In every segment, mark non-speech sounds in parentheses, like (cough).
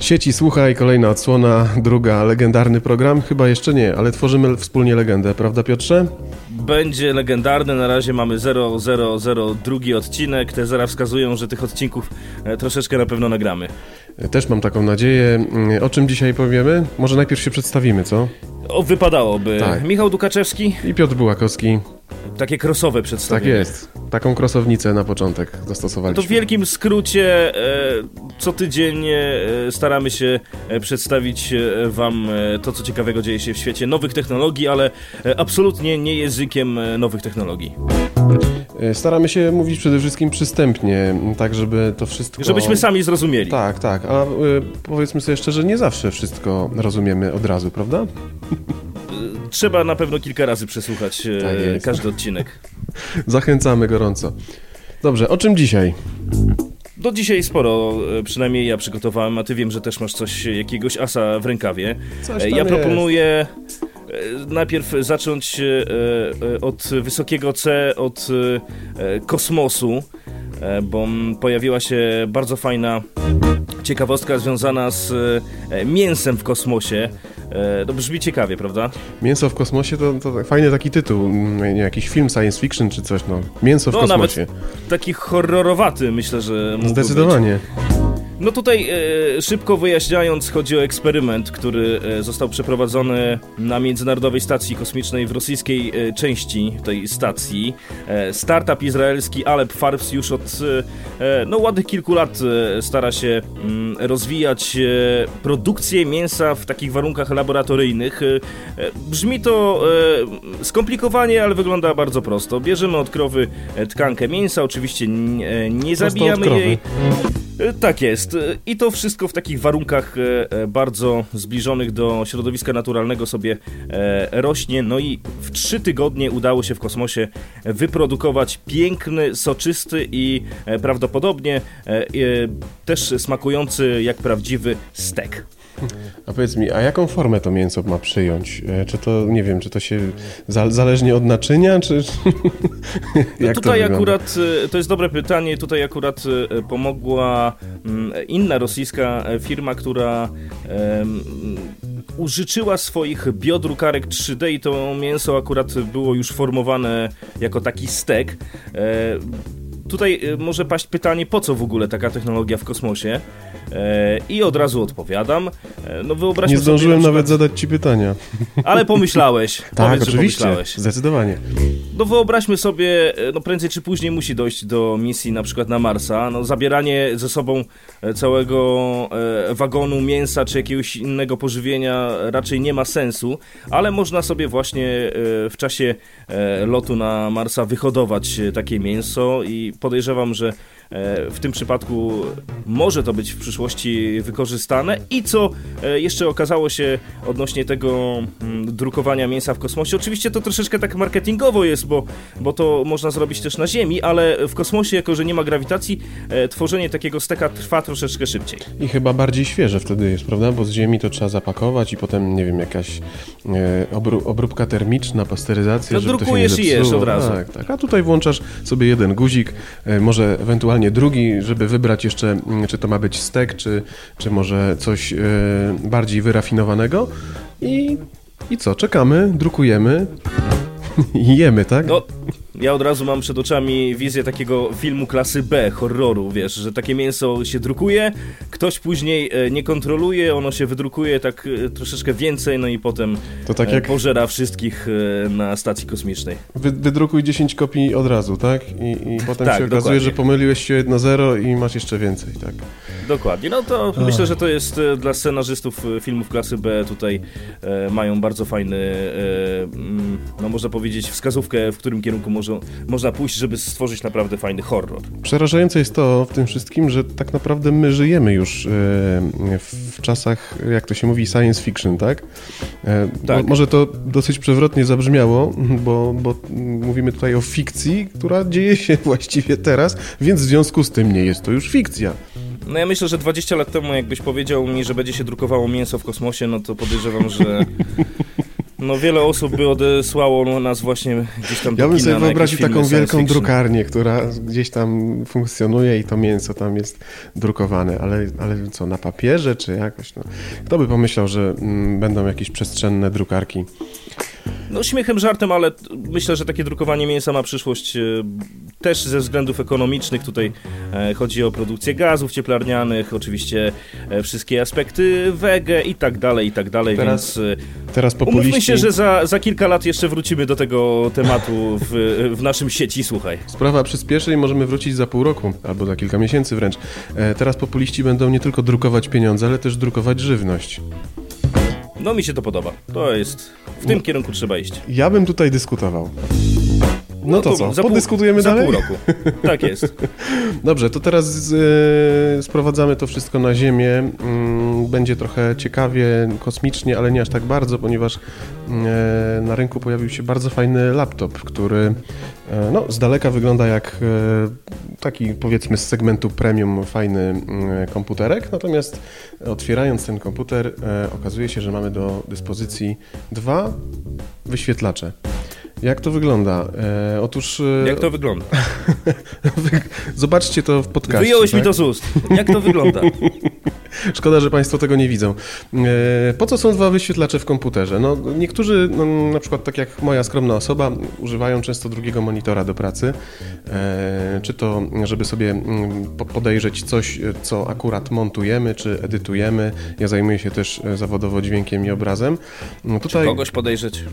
Sieci Słuchaj, kolejna odsłona, druga, legendarny program. Chyba jeszcze nie, ale tworzymy wspólnie legendę, prawda Piotrze? Będzie legendarny, na razie mamy 002 odcinek. Te zera wskazują, że tych odcinków e, troszeczkę na pewno nagramy. Też mam taką nadzieję. O czym dzisiaj powiemy? Może najpierw się przedstawimy, co? O, wypadałoby. Tak. Michał Dukaczewski, I Piotr Bułakowski. takie krosowe Tak przedstawienie. jest. Taką krosownicę na początek To zastosowaliśmy. w wielkim skrócie e, co tydzień e, staramy się e, przedstawić Wam to, co ciekawego dzieje się w świecie nowych technologii, ale absolutnie nie językiem nowych technologii. E, Staramy się mówić przede wszystkim przystępnie, tak żeby to wszystko... Żebyśmy sami zrozumieli. Tak, tak. A y, powiedzmy sobie szczerze, nie zawsze wszystko rozumiemy od razu, prawda? Trzeba na pewno kilka razy przesłuchać e, Tak jest. każdy odcinek. (laughs) Zachęcamy gorąco. Dobrze, o czym dzisiaj? Do dzisiaj sporo, e, przynajmniej ja przygotowałem, a ty wiem, że też masz coś, e, jakiegoś asa w rękawie. Coś E, Ja jest. proponuję e, najpierw zacząć e, e, od wysokiego C, od e, e, kosmosu, e, bo pojawiła się bardzo fajna ciekawostka związana z e, mięsem w kosmosie. E, To brzmi ciekawie, prawda? Mięso w kosmosie to, to tak fajny taki tytuł, nie, jakiś film science fiction czy coś, no. Mięso w No kosmosie. nawet taki horrorowaty myślę, że mógłby być. No tutaj e, szybko wyjaśniając, chodzi o eksperyment, który e, został przeprowadzony na Międzynarodowej Stacji Kosmicznej w rosyjskiej e, części tej stacji. Startup izraelski Alep Farbs już od no, ładnych kilku lat stara się mm, rozwijać produkcję mięsa w takich warunkach laboratoryjnych. Brzmi to skomplikowanie, ale wygląda bardzo prosto. Bierzemy od krowy tkankę mięsa, oczywiście nie zabijamy jej. E, Tak jest. E, I to wszystko w takich warunkach e, bardzo zbliżonych do środowiska naturalnego sobie rośnie. No i w trzy tygodnie udało się w kosmosie wyprodukować piękny, soczysty i prawdopodobnie też smakujący jak prawdziwy stek. A powiedz mi, a jaką formę to mięso ma przyjąć? E, Czy to, nie wiem, czy to się za, zależnie od naczynia, czy... To tutaj wygląda? akurat, e, to jest dobre pytanie, tutaj akurat e, pomogła mm, inna rosyjska firma, która em, użyczyła swoich biodrukarek 3D i to mięso akurat było już formowane jako taki stek. Tutaj e, może paść pytanie, po co w ogóle taka technologia w kosmosie? E, I od razu odpowiadam. E, No wyobraźmy Nie zdążyłem na nawet przykład, zadać ci pytania. Ale pomyślałeś. (laughs) Tak, Powiedz, oczywiście, pomyślałeś. zdecydowanie. No wyobraźmy sobie, e, no prędzej czy później musi dojść do misji na przykład na Marsa. No zabieranie ze sobą całego wagonu mięsa czy jakiegoś innego pożywienia raczej nie ma sensu, ale można sobie właśnie w czasie lotu na Marsa wyhodować takie mięso i podejrzewam, że w tym przypadku może to być w przyszłości wykorzystane i co e, jeszcze okazało się odnośnie tego mm, drukowania mięsa w kosmosie. Oczywiście to troszeczkę tak marketingowo jest, bo, bo to można zrobić też na Ziemi, ale w kosmosie, jako że nie ma grawitacji, e, tworzenie takiego steka trwa troszeczkę szybciej. I chyba bardziej świeże wtedy jest, prawda? Bo z ziemi to trzeba zapakować i potem, nie wiem, jakaś e, obró- obróbka termiczna, pasteryzacja, No, żeby to się nie drukujesz i jesz zepsuło. od razu. Tak, tak. A tutaj włączasz sobie jeden guzik, e, może ewentualnie drugi, żeby wybrać jeszcze, mm, czy to ma być stek, czy, czy może coś e, bardziej wyrafinowanego. I, I co? Czekamy, drukujemy (laughs) i jemy, tak? No, ja od razu mam przed oczami wizję takiego filmu klasy B, horroru, wiesz, że takie mięso się drukuje, ktoś później e, nie kontroluje, ono się wydrukuje tak e, troszeczkę więcej, no i potem To tak e, jak- pożera wszystkich na stacji kosmicznej. Wy, wydrukuj 10 kopii od razu, tak? I, i potem Tak, się okazuje, dokładnie. że pomyliłeś się 1-0 i masz jeszcze więcej, tak? Dokładnie, no to myślę, że to jest dla scenarzystów filmów klasy B tutaj e, mają bardzo fajny, e, mm, no można powiedzieć, wskazówkę, w którym kierunku może, można pójść, żeby stworzyć naprawdę fajny horror. Przerażające jest to w tym wszystkim, że tak naprawdę my żyjemy już e, w czasach, jak to się mówi, science fiction, tak? E, Tak. Mo, może to dosyć przewrotnie zabrzmiało, bo, bo mówimy tutaj o fikcji, która dzieje się (laughs) właściwie teraz, więc w związku z tym nie jest to już fikcja. No ja myślę, że 20 lat temu jakbyś powiedział mi, że będzie się drukowało mięso w kosmosie, no to podejrzewam, że (laughs) No wiele osób by odesłało nas właśnie gdzieś tam do Ja bym sobie wyobraził taką wielką drukarnię, która gdzieś tam funkcjonuje i to mięso tam jest drukowane, ale, ale co, na papierze czy jakoś? No. Kto by pomyślał, że mm, będą jakieś przestrzenne drukarki? No śmiechem, żartem, ale myślę, że takie drukowanie mięsa ma przyszłość e, też ze względów ekonomicznych. Tutaj e, chodzi o produkcję gazów cieplarnianych, oczywiście e, wszystkie aspekty wege i tak dalej, i tak dalej, Teraz więc Teraz umówmy populiści... się, że za, za kilka lat jeszcze wrócimy do tego tematu w, w naszym sieci, słuchaj. Sprawa przyspieszy i możemy wrócić za pół roku, albo za kilka miesięcy wręcz. Teraz populiści będą nie tylko drukować pieniądze, ale też drukować żywność. No mi się to podoba. To jest, w tym kierunku trzeba iść. Ja bym tutaj dyskutował. No to co, za pół- podyskutujemy za dalej? pół roku. Tak jest. (laughs) Dobrze, to teraz e, sprowadzamy to wszystko na ziemię. Mm, Będzie trochę ciekawie, kosmicznie, ale nie aż tak bardzo, ponieważ na rynku pojawił się bardzo fajny laptop, który e, no, z daleka wygląda jak e, taki powiedzmy z segmentu premium fajny mm, komputerek, natomiast otwierając ten komputer e, okazuje się, że mamy do dyspozycji dwa wyświetlacze. Jak to wygląda? E, otóż... e, Jak to wygląda? (laughs) Zobaczcie to w podcaście. Wyjąłeś mi tak? to z ust. Jak to wygląda? (laughs) (laughs) Szkoda, że Państwo tego nie widzą. E, Po co są dwa wyświetlacze w komputerze? No, niektórzy, no, na przykład tak jak moja skromna osoba, używają często drugiego monitora do pracy. E, Czy to, żeby sobie mm, po- podejrzeć coś, co akurat montujemy, czy edytujemy. Ja zajmuję się też e, zawodowo dźwiękiem i obrazem. No, Tutaj, Kogoś podejrzeć?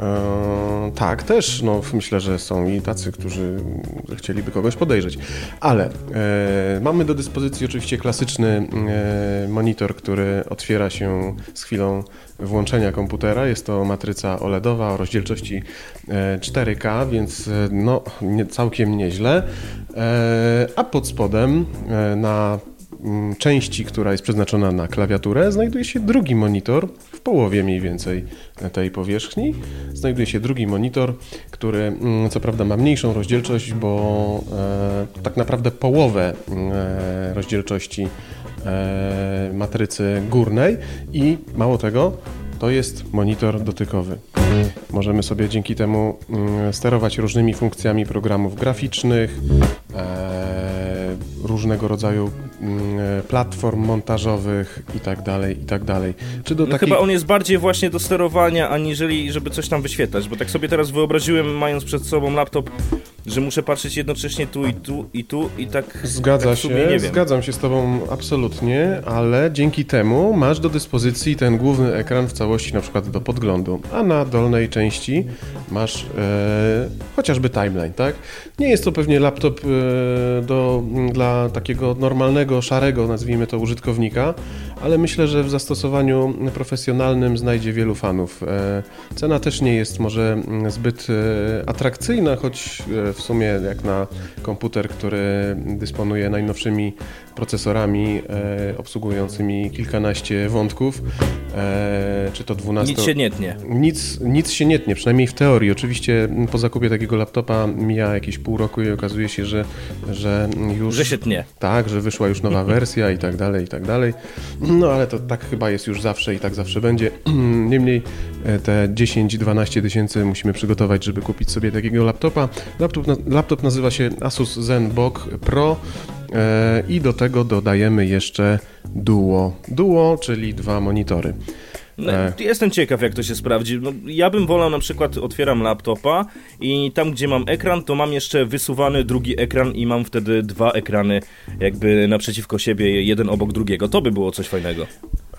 E, tak, też. No, myślę, że są i tacy, którzy chcieliby kogoś podejrzeć. Ale e, mamy do dyspozycji oczywiście klasyczny e, monitor, który otwiera się z chwilą włączenia komputera. Jest to matryca OLEDowa o rozdzielczości e, 4K, więc e, no, nie, całkiem nieźle. E, a pod spodem e, na mm, części, która jest przeznaczona na klawiaturę, znajduje się drugi monitor w połowie mniej więcej tej powierzchni. Znajduje się drugi monitor, który mm, co prawda ma mniejszą rozdzielczość, bo e, tak naprawdę połowę e, rozdzielczości e, matrycy górnej i mało tego, to jest monitor dotykowy. Możemy sobie dzięki temu mm, sterować różnymi funkcjami programów graficznych, e, różnego rodzaju mm, platform montażowych i tak dalej, i tak dalej. Czy do No takiej... chyba on jest bardziej właśnie do sterowania, aniżeli żeby coś tam wyświetlać, bo tak sobie teraz wyobraziłem, mając przed sobą laptop, że muszę patrzeć jednocześnie tu i tu i tu i tak... Zgadza tak się, nie wiem. zgadzam się z Tobą absolutnie, ale dzięki temu masz do dyspozycji ten główny ekran w całości na przykład do podglądu, a na dolnej części masz e, chociażby timeline, tak? Nie jest to pewnie laptop e, do, dla takiego normalnego, szarego, nazwijmy to, użytkownika, ale myślę, że w zastosowaniu profesjonalnym znajdzie wielu fanów. E, cena też nie jest może mm, zbyt e, atrakcyjna, choć e, w sumie jak na komputer, który dysponuje najnowszymi procesorami obsługującymi kilkanaście wątków, czy to 12... Nic się nie tnie. Nic, nic się nie tnie, przynajmniej w teorii. Oczywiście mm, po zakupie takiego laptopa mija jakieś pół roku i okazuje się, że, że już... Że się tnie. Tak, że wyszła już nowa (laughs) wersja i tak dalej, i tak dalej. No ale to tak chyba jest już zawsze i tak zawsze będzie. (clears throat) Niemniej e, te 10-12 tysięcy musimy przygotować, żeby kupić sobie takiego laptopa. Laptop, laptop nazywa się Asus ZenBook Pro e, i do tego dodajemy jeszcze Duo. Duo, czyli dwa monitory. No, E. Jestem ciekaw, jak to się sprawdzi. No, ja bym wolał na przykład, otwieram laptopa i tam, gdzie mam ekran, to mam jeszcze wysuwany drugi ekran i mam wtedy dwa ekrany jakby naprzeciwko siebie, jeden obok drugiego. To by było coś fajnego.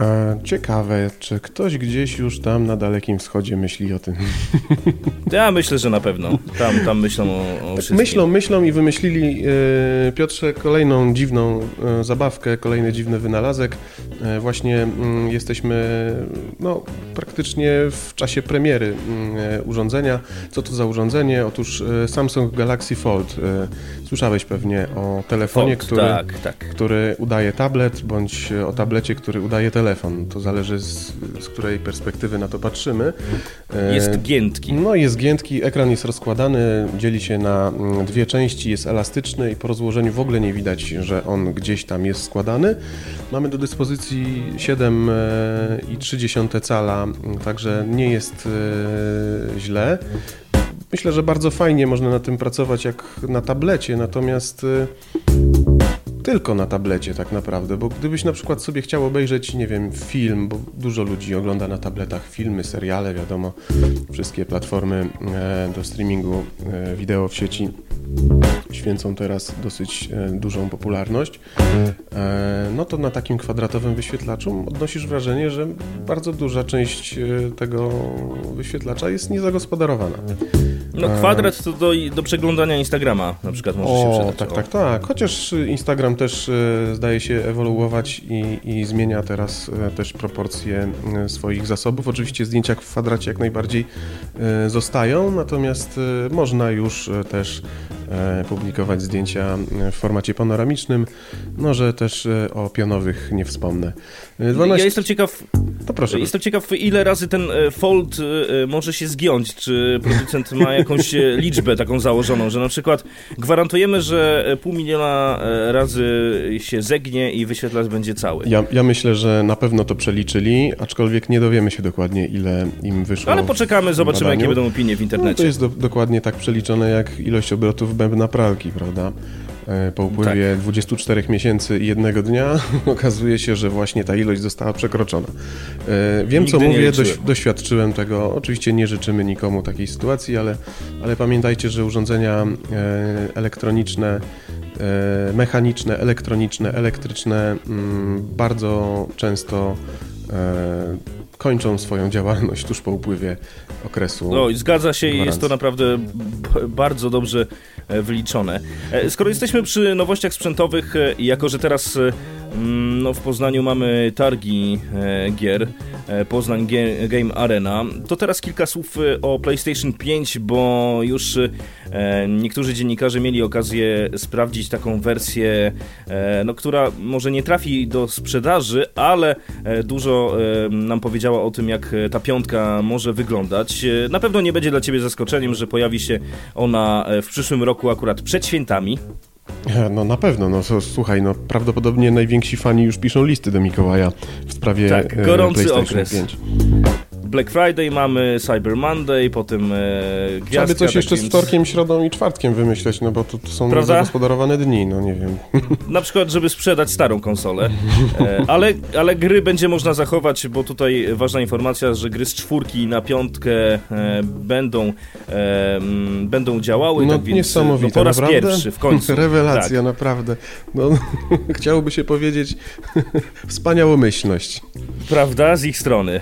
E, Ciekawe, czy ktoś gdzieś już tam na Dalekim Wschodzie myśli o tym. (laughs) Ja myślę, że na pewno. Tam, tam myślą o, o wszystkim. Myślą, myślą i wymyślili, e, Piotrze, kolejną dziwną e, zabawkę, kolejny dziwny wynalazek. E, właśnie mm, jesteśmy no, praktycznie w czasie premiery mm, urządzenia. Co to za urządzenie? Otóż Samsung Galaxy Fold. Słyszałeś pewnie o telefonie, Fold, który, Tak, tak. który udaje tablet, bądź o tablecie, który udaje telefon. Telefon. To zależy z, z której perspektywy na to patrzymy. Jest giętki. No jest giętki, ekran jest rozkładany, dzieli się na mm, dwie części, jest elastyczny i po rozłożeniu w ogóle nie widać, że on gdzieś tam jest składany. Mamy do dyspozycji 7,3 cala, także nie jest źle. Myślę, że bardzo fajnie można na tym pracować jak na tablecie, natomiast tylko na tablecie tak naprawdę, bo gdybyś na przykład sobie chciał obejrzeć, nie wiem, film, bo dużo ludzi ogląda na tabletach filmy, seriale, wiadomo, wszystkie platformy e, do streamingu e, wideo w sieci święcą teraz dosyć e, dużą popularność, no to na takim kwadratowym wyświetlaczu odnosisz wrażenie, że bardzo duża część tego wyświetlacza jest niezagospodarowana. No kwadrat to do, do przeglądania Instagrama na przykład może o, się przydać. Tak, o. tak, tak. Chociaż Instagram też e, zdaje się ewoluować i, i zmienia teraz e, też proporcje e, swoich zasobów. Oczywiście zdjęcia w kwadracie jak najbardziej zostają, natomiast można już też publikować zdjęcia w formacie panoramicznym, no że też o pionowych nie wspomnę. 12... Ja jestem ciekaw, to proszę. Jestem ciekaw, ile razy ten fold może się zgiąć, czy producent ma jakąś (laughs) liczbę taką założoną, że na przykład gwarantujemy, że pół miliona razy się zegnie i wyświetlacz będzie cały. Ja, ja myślę, że na pewno to przeliczyli, aczkolwiek nie dowiemy się dokładnie, ile im wyszło. Ale poczekamy, zobaczymy, jakie będą opinie w internecie. No, to jest do, dokładnie tak przeliczone, jak ilość obrotów bębna pralki, prawda? E, po upływie tak. 24 miesięcy i jednego dnia (laughs) okazuje się, że właśnie ta ilość została przekroczona. E, wiem, Nigdy co mówię, doś, doświadczyłem tego. Oczywiście nie życzymy nikomu takiej sytuacji, ale, ale pamiętajcie, że urządzenia e, elektroniczne, mechaniczne, elektroniczne, elektryczne mm, bardzo często kończą swoją działalność tuż po upływie okresu. No i zgadza się i jest to naprawdę bardzo dobrze e, wyliczone. E, skoro jesteśmy przy nowościach sprzętowych e, jako, że teraz no, w Poznaniu mamy targi e, gier, e, Poznań Game Arena. To teraz kilka słów e, o PlayStation 5, bo już niektórzy dziennikarze mieli okazję sprawdzić taką wersję, no, która może nie trafi do sprzedaży, ale dużo nam powiedziała o tym, jak ta piątka może wyglądać. Na pewno nie będzie dla Ciebie zaskoczeniem, że pojawi się ona w przyszłym roku akurat przed świętami. No na pewno, no słuchaj, no prawdopodobnie najwięksi fani już piszą listy do Mikołaja w sprawie tak, gorący PlayStation okres. 5. Black Friday mamy, Cyber Monday, potem e, gwiazdka. Trzeba by coś tak jeszcze więc... z wtorkiem, środą i czwartkiem wymyśleć, no bo to, to są zagospodarowane dni, no nie wiem. (laughs) Na przykład, żeby sprzedać starą konsolę. E, ale, ale gry będzie można zachować, bo tutaj ważna informacja, że gry z czwórki na piątkę e, będą, e, będą działały. No tak więc, niesamowite, no, po raz naprawdę? pierwszy w końcu. (laughs) Rewelacja, tak. naprawdę. No, (laughs) chciałoby się powiedzieć wspaniałomyślność. Prawda, z ich strony.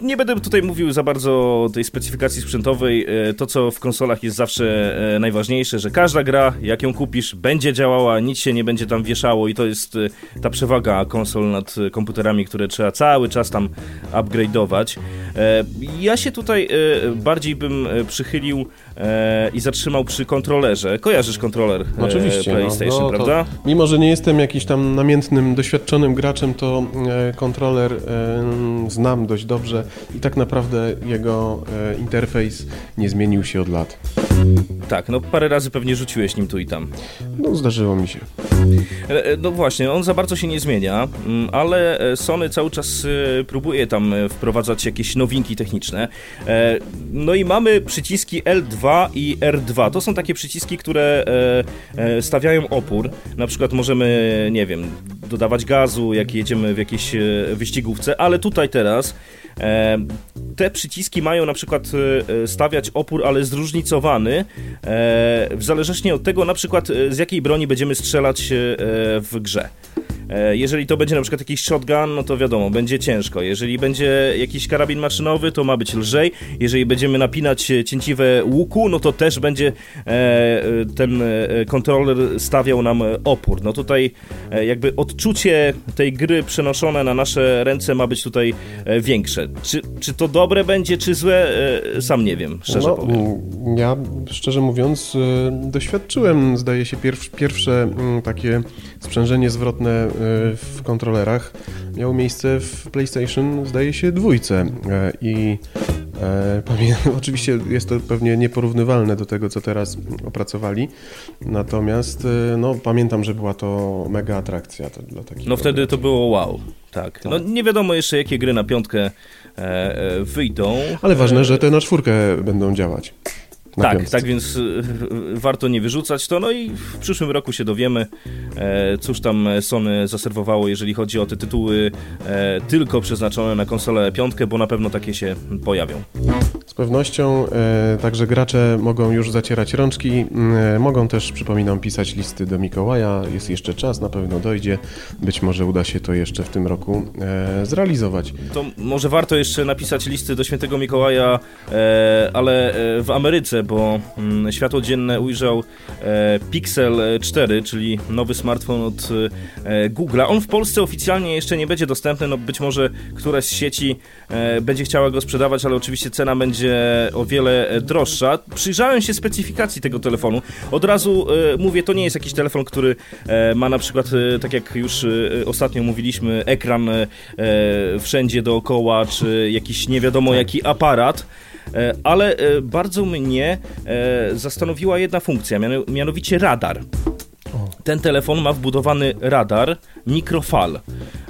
Nie będę tutaj mówił za bardzo o tej specyfikacji sprzętowej. E, to, co w konsolach jest zawsze e, najważniejsze, że każda gra, jak ją kupisz, będzie działała, nic się nie będzie tam wieszało i to jest e, ta przewaga konsol nad komputerami, które trzeba cały czas tam upgrade'ować. Ja się tutaj bardziej bym przychylił i zatrzymał przy kontrolerze. Kojarzysz kontroler Oczywiście, no. PlayStation, no, no, prawda? mimo, że nie jestem jakiś tam namiętnym, doświadczonym graczem, to kontroler znam dość dobrze i tak naprawdę jego e, interfejs nie zmienił się od lat. Tak, no parę razy pewnie rzuciłeś nim tu i tam. No zdarzyło mi się. E, e, no właśnie, on za bardzo się nie zmienia, mm, ale Sony cały czas próbuje tam wprowadzać jakieś nowinki techniczne. No i mamy przyciski L2 i R2. To są takie przyciski, które stawiają opór. Na przykład możemy, nie wiem, dodawać gazu, jak jedziemy w jakiejś wyścigówce, ale tutaj teraz E, te przyciski mają na przykład e, stawiać opór, ale zróżnicowany, e, w zależności od tego na przykład z jakiej broni będziemy strzelać w grze. E, jeżeli to będzie na przykład jakiś shotgun, no to wiadomo, będzie ciężko. Jeżeli będzie jakiś karabin maszynowy, to ma być lżej. Jeżeli będziemy napinać cięciwe łuku, no to też będzie e, ten e, kontroler stawiał nam opór. No tutaj jakby odczucie tej gry przenoszone na nasze ręce ma być tutaj większe. Czy, czy to dobre będzie, czy złe? Sam nie wiem, szczerze no, powiem. Ja, szczerze mówiąc, doświadczyłem, zdaje się, pierw, pierwsze takie sprzężenie zwrotne w kontrolerach miał miejsce w PlayStation, zdaje się, dwójce. I E, (laughs) oczywiście jest to pewnie nieporównywalne do tego, co teraz opracowali, natomiast no, pamiętam, że była to mega atrakcja to dla takich. No wtedy to było wow, tak. tak. No nie wiadomo jeszcze, jakie gry na piątkę e, e wyjdą. Ale ważne, że te na czwórkę będą działać tak, piątce. tak więc y, y, warto nie wyrzucać to. No i w przyszłym roku się dowiemy, e, cóż tam Sony zaserwowało, jeżeli chodzi o te tytuły e, tylko przeznaczone na konsolę piątkę, bo na pewno takie się pojawią. Z pewnością e, także gracze mogą już zacierać rączki, mogą też, przypominam, pisać listy do Mikołaja. Jest jeszcze czas, na pewno dojdzie. Być może uda się to jeszcze w tym roku zrealizować. To może warto jeszcze napisać listy do świętego Mikołaja, ale w Ameryce, bo mm, światło dzienne ujrzał e, Pixel 4, czyli nowy smartfon od e, Google'a. On w Polsce oficjalnie jeszcze nie będzie dostępny, no być może któraś z sieci e, będzie chciała go sprzedawać, ale oczywiście cena będzie o wiele droższa. Przyjrzałem się specyfikacji tego telefonu. Od razu mówię, to nie jest jakiś telefon, który ma na przykład, tak jak już ostatnio mówiliśmy, ekran wszędzie dookoła, czy jakiś nie wiadomo jaki aparat. E, ale e, bardzo mnie e, zastanowiła jedna funkcja, mianowicie radar. Ten telefon ma wbudowany radar mikrofal.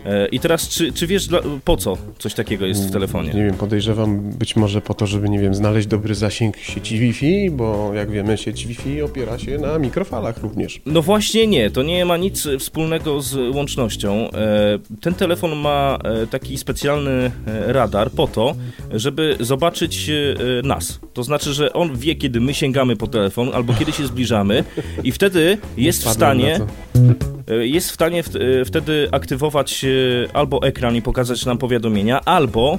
E, I teraz, czy, czy wiesz po co coś takiego jest w telefonie? Nie wiem, podejrzewam być może po to, żeby, nie wiem, znaleźć dobry zasięg sieci Wi-Fi, bo jak wiemy, sieć Wi-Fi opiera się na mikrofalach również. No właśnie nie, to nie ma nic wspólnego z łącznością. E, ten telefon ma e, taki specjalny radar po to, żeby zobaczyć nas. To znaczy, że on wie, kiedy my sięgamy po telefon albo kiedy się zbliżamy i wtedy jest w stanie jest w stanie e, wtedy aktywować e, albo ekran i pokazać nam powiadomienia, albo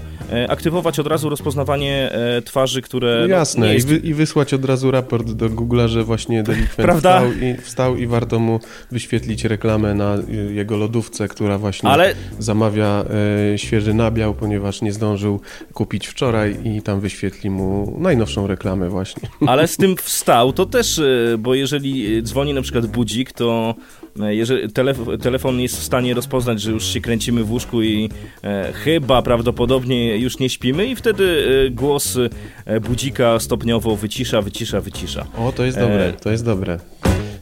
aktywować od razu rozpoznawanie twarzy, które... No jasne, jest... I, wy, i, wysłać od razu raport do Google'a, że właśnie delikwent (laughs) wstał i, wstał i warto mu wyświetlić reklamę na jego lodówce, która właśnie Ale... zamawia e, świeży nabiał, ponieważ nie zdążył kupić wczoraj i tam wyświetli mu najnowszą reklamę właśnie. Ale z tym (laughs) wstał to też, bo jeżeli dzwoni na przykład budzik, to E, jeżeli telef telefon jest w stanie rozpoznać, że już się kręcimy w łóżku i e, chyba prawdopodobnie już nie śpimy i wtedy e, głos e, budzika stopniowo wycisza, wycisza, wycisza. O, to jest dobre, to jest dobre.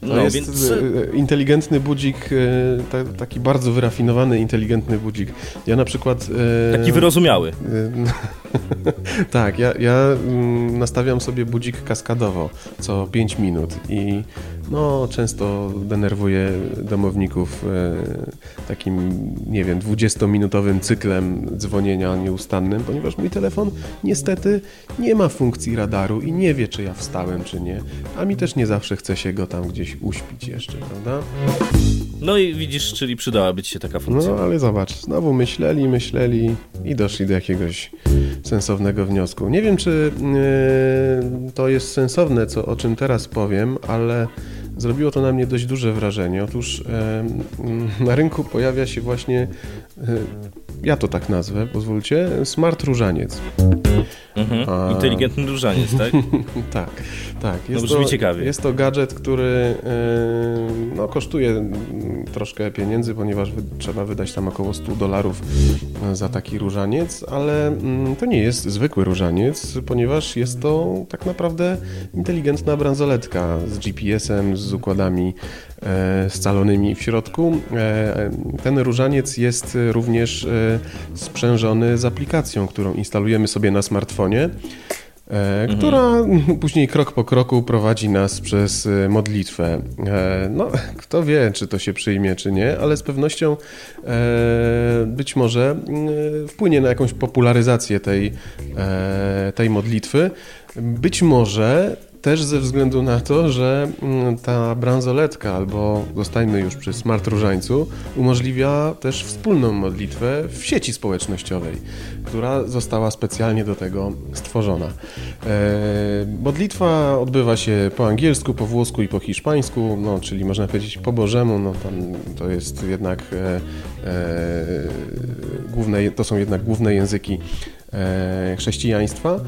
To no, jest więc... E, inteligentny budzik, e, taki bardzo wyrafinowany, inteligentny budzik. Ja na przykład... E, taki wyrozumiały. (laughs) tak, ja, ja mm, nastawiam sobie budzik kaskadowo co 5 minut i no, często denerwuję domowników takim, nie wiem, 20-minutowym cyklem dzwonienia nieustannym, ponieważ mój telefon niestety nie ma funkcji radaru i nie wie, czy ja wstałem, czy nie, a mi też nie zawsze chce się go tam gdzieś uśpić jeszcze, prawda? No i widzisz, czyli przydałaby ci się taka funkcja. No ale zobacz, znowu myśleli, myśleli i doszli do jakiegoś sensownego wniosku. Nie wiem, czy yy, to jest sensowne, co, o czym teraz powiem, ale zrobiło to na mnie dość duże wrażenie. Otóż yy, na rynku pojawia się właśnie, yy, ja to tak nazwę, pozwólcie, smart różaniec. Mhm. A... Inteligentny różaniec, tak? (laughs) tak, tak. Jest no brzmi to, ciekawie. Jest to gadżet, który yy, no, kosztuje troszkę pieniędzy, ponieważ wy, trzeba wydać tam około 100 dolarów za taki różaniec, ale yy, to nie jest zwykły różaniec, ponieważ jest to tak naprawdę inteligentna bransoletka z GPS-em, z układami e, scalonymi w środku. E, ten różaniec jest również e, sprzężony z aplikacją, którą instalujemy sobie na smartfonie. E, która (laughs) później krok po kroku prowadzi nas przez e, modlitwę. E, no, (laughs) kto wie, czy to się przyjmie, czy nie, ale z pewnością być może wpłynie na jakąś popularyzację tej, tej modlitwy. Być może też ze względu na to, że mm, ta bransoletka, albo zostańmy już przy smart różańcu, umożliwia też wspólną modlitwę w sieci społecznościowej, która została specjalnie do tego stworzona. E, modlitwa odbywa się po angielsku, po włosku i po hiszpańsku, no, czyli można powiedzieć po bożemu, no, tam to jest jednak e, e, główne, to są jednak główne języki chrześcijaństwa.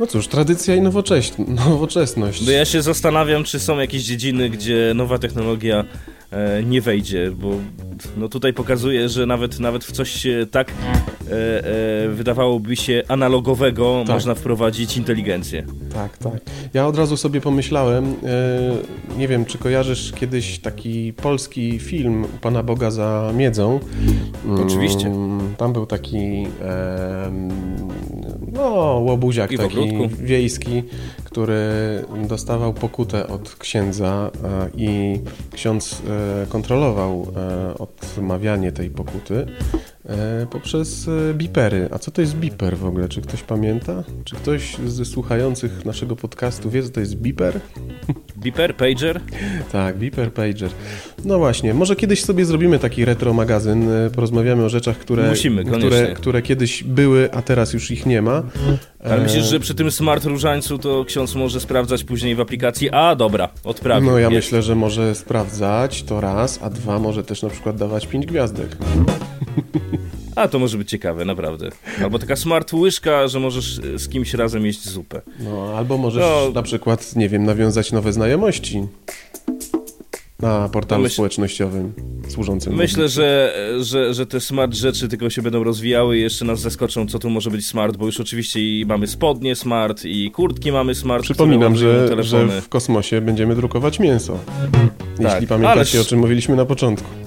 No cóż, tradycja i nowoczesność. No ja się zastanawiam, czy są jakieś dziedziny, gdzie nowa technologia e, nie wejdzie, bo no tutaj pokazuje, że nawet, nawet w coś tak e, e, wydawałoby się analogowego tak. można wprowadzić inteligencję. Tak, tak. Ja od razu sobie pomyślałem, e, nie wiem, czy kojarzysz kiedyś taki polski film Pana Boga za miedzą. Oczywiście. Mm, tam był taki no, łobuziak I taki wiejski, który dostawał pokutę od księdza e, i ksiądz e, kontrolował e, odmawianie tej pokuty poprzez bipery. A co to jest biper w ogóle? Czy ktoś pamięta? Czy ktoś ze słuchających naszego podcastu wie, co to jest biper? Beeper, pager? Tak, beeper, pager. No właśnie, może kiedyś sobie zrobimy taki retro magazyn, e, porozmawiamy o rzeczach, które, Musimy, które, które kiedyś były, a teraz już ich nie ma. Ale myślisz, że przy tym smart różańcu to ksiądz może sprawdzać później w aplikacji, a dobra, odprawił. No ja jest. myślę, że może sprawdzać to raz, a dwa może też na przykład dawać pięć gwiazdek. A to może być ciekawe, naprawdę. Albo taka smart łyżka, że możesz e, z kimś razem jeść zupę. No, albo możesz no. na przykład, nie wiem, nawiązać nowe znajomości na portalu myśl... społecznościowym służącym. Myślę, że, że, że te smart rzeczy tylko się będą rozwijały i jeszcze nas zaskoczą, co tu może być smart, bo już oczywiście i mamy spodnie smart, i kurtki mamy smart. Przypominam, że, że w kosmosie będziemy drukować mięso. Tak. Jeśli pamiętacie, Ależ... o czym mówiliśmy na początku.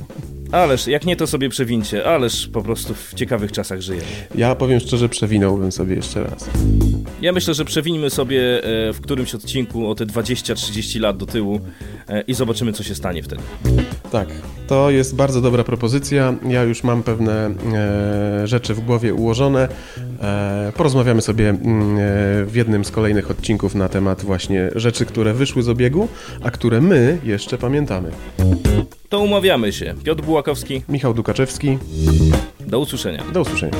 Ależ, jak nie to sobie przewincie, ależ po prostu w ciekawych czasach żyjemy. Ja powiem szczerze, przewinąłbym sobie jeszcze raz. Ja myślę, że przewinimy sobie e, w którymś odcinku o te 20-30 lat do tyłu e, i zobaczymy, co się stanie wtedy. Tak, to jest bardzo dobra propozycja. Ja już mam pewne e, rzeczy w głowie ułożone. E, porozmawiamy sobie mm, e, w jednym z kolejnych odcinków na temat właśnie rzeczy, które wyszły z obiegu, a które my jeszcze pamiętamy. To umawiamy się. Piotr Bułakowski. Michał Dukaczewski. Do usłyszenia. Do usłyszenia.